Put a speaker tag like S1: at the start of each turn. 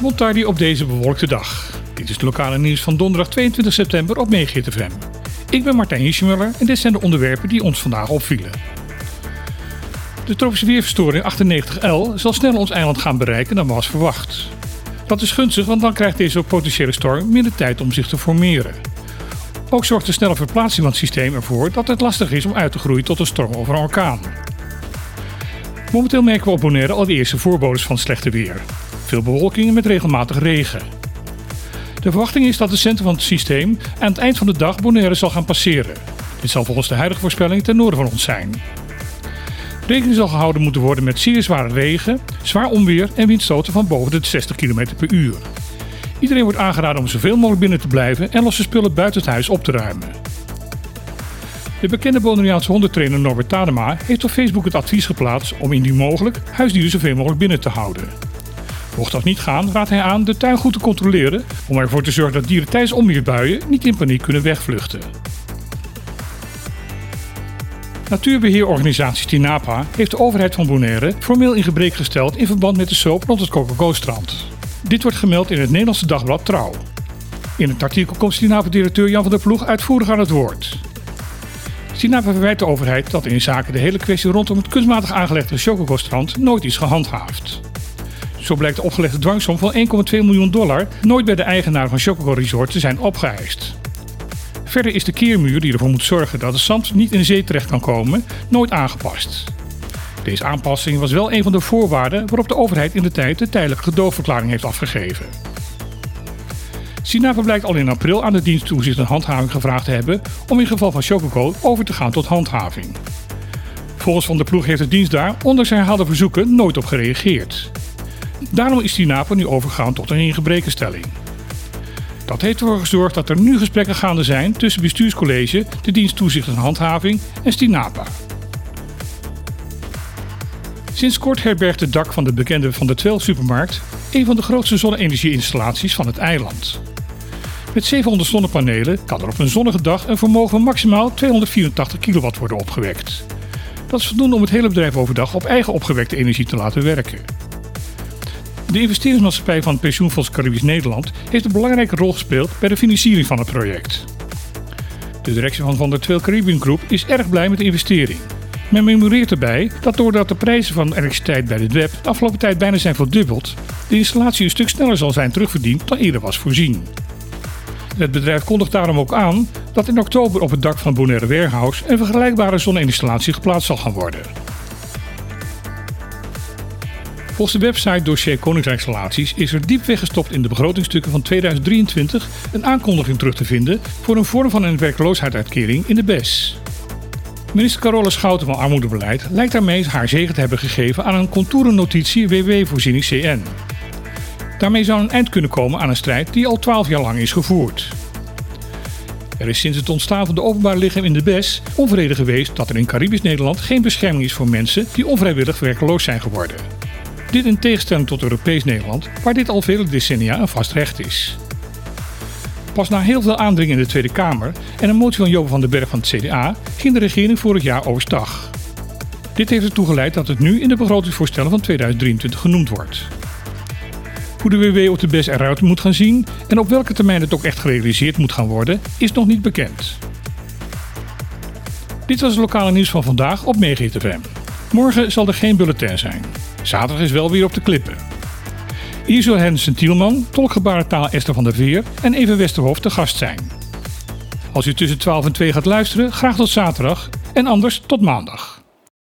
S1: Montardi op deze bewolkte dag. Dit is het lokale nieuws van donderdag 22 september op FM. Ik ben Martijn Hiesjemuller en dit zijn de onderwerpen die ons vandaag opvielen. De tropische weerverstoring 98L zal sneller ons eiland gaan bereiken dan was verwacht. Dat is gunstig, want dan krijgt deze potentiële storm minder tijd om zich te formeren. Ook zorgt de snelle verplaatsing van het systeem ervoor dat het lastig is om uit te groeien tot een storm of een orkaan. Momenteel merken we op Bonaire al de eerste voorbodes van slechte weer. Veel bewolking met regelmatig regen. De verwachting is dat het centrum van het systeem aan het eind van de dag Bonaire zal gaan passeren. Dit zal volgens de huidige voorspelling ten noorden van ons zijn. Rekening zal gehouden moeten worden met zeer zware regen, zwaar onweer en windstoten van boven de 60 km per uur. Iedereen wordt aangeraden om zoveel mogelijk binnen te blijven en losse spullen buiten het huis op te ruimen. De bekende Bonaireaanse hondentrainer Norbert Tadema heeft op Facebook het advies geplaatst om indien mogelijk huisdieren zoveel mogelijk binnen te houden. Mocht dat niet gaan, raadt hij aan de tuin goed te controleren om ervoor te zorgen dat dieren tijdens onweerbuien niet in paniek kunnen wegvluchten. Natuurbeheerorganisatie TINAPA heeft de overheid van Bonaire formeel in gebrek gesteld in verband met de soap rond het Coca-Cola-strand. Dit wordt gemeld in het Nederlandse dagblad Trouw. In het artikel komt TINAPA-directeur Jan van der Ploeg uitvoerig aan het woord. TINAPA verwijt de overheid dat in zaken de hele kwestie rondom het kunstmatig aangelegde Chococo-strand nooit is gehandhaafd. Zo blijkt de opgelegde dwangsom van 1,2 miljoen dollar nooit bij de eigenaar van Chococo Resort te zijn opgeëist. Verder is de keermuur die ervoor moet zorgen dat het zand niet in zee terecht kan komen, nooit aangepast. Deze aanpassing was wel een van de voorwaarden waarop de overheid in de tijd de tijdelijke gedoogverklaring heeft afgegeven. Sinapa blijkt al in april aan de dienst toezicht en handhaving gevraagd te hebben om in geval van Chococo over te gaan tot handhaving. Volgens Van der Ploeg heeft de dienst daar, ondanks herhaalde verzoeken, nooit op gereageerd. Daarom is Sinapa nu overgegaan tot een ingebrekenstelling. Dat heeft ervoor gezorgd dat er nu gesprekken gaande zijn tussen bestuurscollege, de dienst toezicht en handhaving en Stinapa. Sinds kort herbergt het dak van de bekende Van de Twelve supermarkt een van de grootste zonne-energieinstallaties van het eiland. Met 700 zonnepanelen kan er op een zonnige dag een vermogen van maximaal 284 kilowatt worden opgewekt. Dat is voldoende om het hele bedrijf overdag op eigen opgewekte energie te laten werken. De investeringsmaatschappij van Pensioenfonds Caribisch Nederland heeft een belangrijke rol gespeeld bij de financiering van het project. De directie van Van der Tweel Caribbean Group is erg blij met de investering. Men memoreert erbij dat doordat de prijzen van elektriciteit bij de web de afgelopen tijd bijna zijn verdubbeld, de installatie een stuk sneller zal zijn terugverdiend dan eerder was voorzien. Het bedrijf kondigt daarom ook aan dat in oktober op het dak van Bonaire Warehouse een vergelijkbare zonneinstallatie geplaatst zal gaan worden. Volgens de website Dossier Koninkrijksrelaties is er diep weggestopt in de begrotingstukken van 2023 een aankondiging terug te vinden voor een vorm van een werkloosheidsuitkering in de BES. Minister Carola Schouten van Armoedebeleid lijkt daarmee haar zegen te hebben gegeven aan een contourennotitie WW-voorziening CN. Daarmee zou een eind kunnen komen aan een strijd die al 12 jaar lang is gevoerd. Er is sinds het ontstaan van de openbaar lichaam in de BES onvrede geweest dat er in Caribisch Nederland geen bescherming is voor mensen die onvrijwillig werkloos zijn geworden. Dit in tegenstelling tot Europees Nederland, waar dit al vele decennia een vast recht is. Pas na heel veel aandringen in de Tweede Kamer en een motie van Joop van den Berg van het CDA ging de regering vorig jaar overstag. Dit heeft ertoe geleid dat het nu in de begrotingsvoorstellen van 2023 genoemd wordt. Hoe de WW op de BES eruit moet gaan zien en op welke termijn het ook echt gerealiseerd moet gaan worden, is nog niet bekend. Dit was het lokale nieuws van vandaag op FM. Morgen zal er geen bulletin zijn. Zaterdag is wel weer op de klippen. Hier zullen Hensen Tielman, tolkgebarentaal Esther van der Veer en Even Westerhof te gast zijn. Als u tussen 12 en 2 gaat luisteren, graag tot zaterdag en anders tot maandag.